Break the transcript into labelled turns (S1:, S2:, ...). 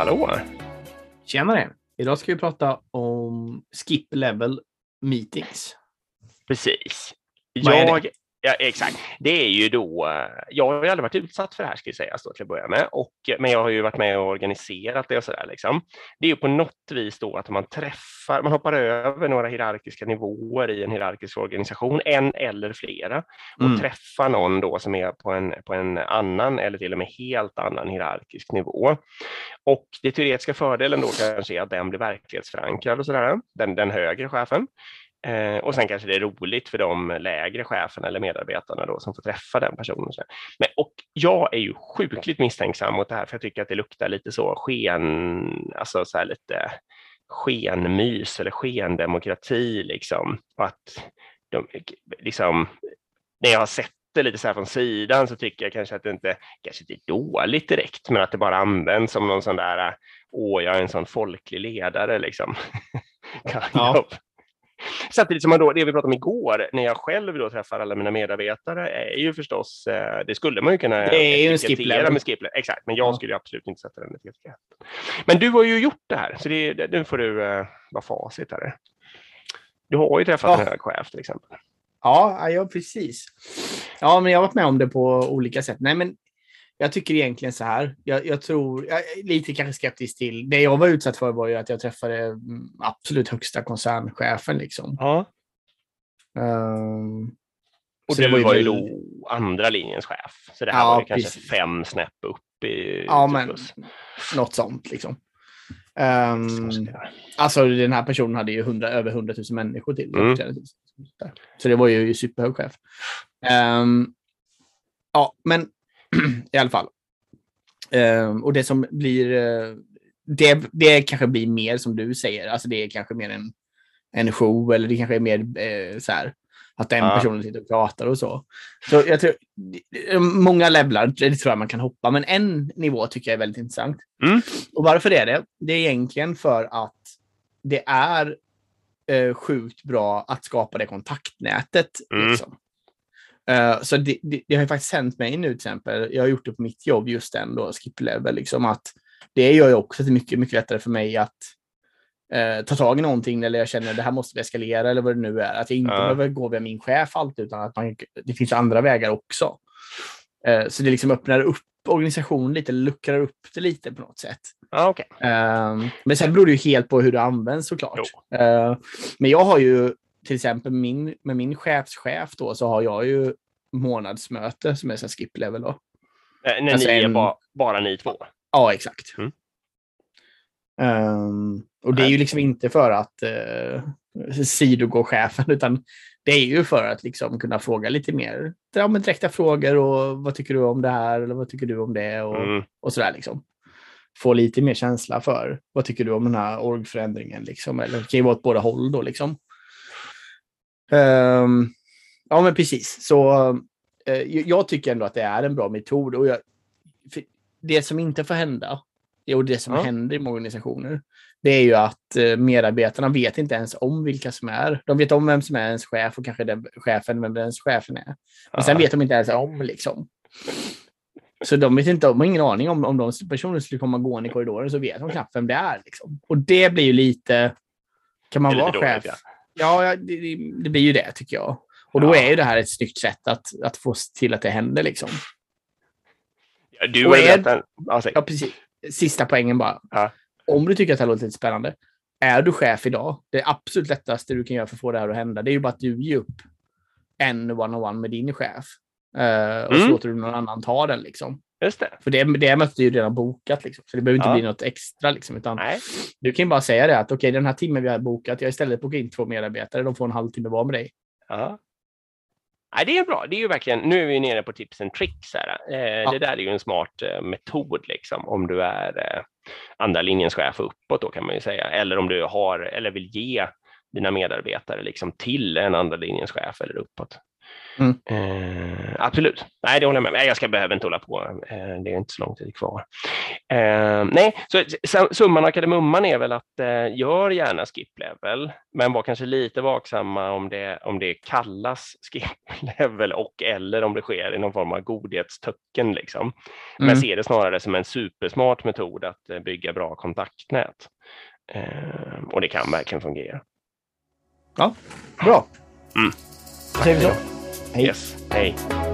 S1: hallå!
S2: Tjenare! Idag ska vi prata om skip level meetings.
S1: Precis.
S2: Vad är
S1: Jag, ja, exakt. Det är ju då, eh, jag har ju aldrig varit utsatt för det här ska sägas då till att börja med, och, men jag har ju varit med och organiserat det och sådär. Liksom. Det är ju på något vis då att man träffar, man hoppar över några hierarkiska nivåer i en hierarkisk organisation, en eller flera, och
S2: Mm.
S1: träffar någon då som är på en, på en annan eller till och med helt annan hierarkisk nivå. Och det teoretiska fördelen då kanske är att den blir verklighetsförankrad och sådär, den, den högre chefen. Eh, och sen kanske det är roligt för de lägre cheferna eller medarbetarna då som får träffa den personen. Men, och jag är ju sjukligt misstänksam mot det här för jag tycker att det luktar lite så sken, alltså så här lite skenmys eller skendemokrati liksom. Och att de, liksom, när jag har sett det lite så här från sidan så tycker jag kanske att det inte, kanske inte är dåligt direkt, men att det bara används som någon sån där, åh, jag är en sån folklig ledare liksom.
S2: Ja.
S1: of. Samtidigt som man då, det vi pratade om igår, när jag själv då träffar alla mina medarbetare, är ju förstås, eh, det skulle man ju kunna
S2: Det är ju en skip
S1: etikettera
S2: level.
S1: med skip. Exakt, men jag
S2: Ja.
S1: skulle ju absolut inte sätta den etiketten. Men du har ju gjort det här, så det, nu får du uh, vara facit här. Du har ju träffat
S2: Ja.
S1: en hög chef till exempel.
S2: Ja, ja, precis. Ja, men jag har varit med om det på olika sätt. Nej, men jag tycker egentligen så här. Jag, jag tror, jag är lite kanske skeptisk till. Det jag var utsatt för var ju att jag träffade mm, absolut högsta koncernchefen liksom.
S1: Ja.
S2: Ehm,
S1: Och du var ju,
S2: väl-
S1: då andra linjens chef, så det här
S2: Ja,
S1: var ju kanske
S2: precis.
S1: fem snäpp upp i
S2: Ja,
S1: typ
S2: men
S1: plus.
S2: något sånt liksom.
S1: Säga.
S2: alltså den här personen hade ju 100, över 100 000 människor till.
S1: Mm.
S2: Så det var ju superhög chef. Ehm, ja, men i alla fall. Ehm, och det som blir... eh, det, det kanske blir mer som du säger. Alltså det är kanske mer en, en show eller det kanske är mer eh, så här. Att den
S1: Ja.
S2: personen sitter och pratar och så. Så jag tror, många levlar, det tror jag man kan hoppa, men en nivå tycker jag är väldigt intressant.
S1: Mm.
S2: Och varför är det? Det är egentligen för att det är eh, sjukt bra att skapa det kontaktnätet.
S1: Mm.
S2: Liksom. Eh, så det, det, det har ju faktiskt hänt mig nu till exempel. Jag har gjort det på mitt jobb, just den då, skip level, liksom att det gör ju också att det är mycket, mycket lättare för mig att eh, ta tag i någonting eller jag känner att det här måste vi eskalera eller vad det nu är. Att jag inte
S1: Ja.
S2: behöver gå via min chef alltid utan att man, det finns andra vägar också. Eh, så det liksom öppnar upp organisationen lite, luckrar upp det lite på något sätt.
S1: Ja, okej.
S2: Ehm, men sen beror det ju helt på hur det används såklart. Uh, men jag har ju till exempel min, med min chefschef då så har jag ju månadsmöte som är så skip level då.
S1: Eh, När
S2: Alltså
S1: ni är
S2: en-
S1: ba, bara ni två?
S2: Ja, exakt.
S1: Mm.
S2: Ehm, och det är ju liksom inte för att uh, sidogå chefen, utan det är ju för att liksom kunna fråga lite mer ja, men direkta frågor och vad tycker du om det här eller vad tycker du om det och,
S1: Mm.
S2: och sådär liksom. Få lite mer känsla för vad tycker du om den här orgförändringen liksom, eller det kan ju vara åt båda håll då liksom. Ehm, ja, men precis. Så eh, jag tycker ändå att det är en bra metod och jag, det som inte får hända och det som
S1: Ja.
S2: händer i många organisationer, det är ju att eh, medarbetarna vet inte ens om vilka som är. De vet om vem som är ens chef och kanske den chefen, vem ens chefen är. Men sen
S1: Ja.
S2: vet de inte ens om liksom. Så de vet inte, de har ingen aning om om de personer skulle komma gående i korridoren så vet de knappt vem det är. Liksom. Och det blir ju lite, kan man vara
S1: lite
S2: chef?
S1: dåligt,
S2: Ja, ja det, det, blir ju det tycker jag. Och då
S1: Ja.
S2: är ju det här ett snyggt sätt att, att få till att det händer liksom.
S1: Ja, Du
S2: Och är-.
S1: Ja, säg.
S2: Ja, precis. Sista poängen bara.
S1: Ja.
S2: Om du tycker att det här låter lite spännande. Är du chef idag, det absolut lättaste du kan göra för att få det här att hända, det är ju bara att du ger upp en one-on-one med din chef. Eh, och så
S1: Mm.
S2: låter du någon annan ta den liksom.
S1: Just det.
S2: För det, det mötet är ju redan bokat liksom. Så det behöver inte
S1: Ja.
S2: bli något extra liksom. Utan
S1: Nej.
S2: du kan ju bara säga det att okej, den här timmen vi har bokat, jag istället bokat in två medarbetare, de får en halvtimme var med dig.
S1: Ja. Nej, det är bra. Det är ju verkligen, nu är vi nere på tips and tricks här. Eh, Det där är ju en smart eh, metod liksom om du är eh, andra linjens chef uppåt då kan man ju säga. Eller om du har eller vill ge dina medarbetare liksom till en andra linjens chef eller uppåt. Mm. Eh, absolut. Nej, det håller jag med Nej, Jag ska behöver inte hålla på. Eh, det är inte så lång tid kvar. Eh, nej, så summan av kardemumman är väl att eh, gör gärna skip level, men var kanske lite vaksamma om det, om det kallas skip level och eller om det sker i någon form av godhetstöcken. Liksom. Mm. Men se det snarare som en supersmart metod att eh, bygga bra kontaktnät. Eh, och det kan verkligen fungera.
S2: Ja, bra.
S1: Mm.
S2: Säger vi så.
S1: Hej. Yes. Hej.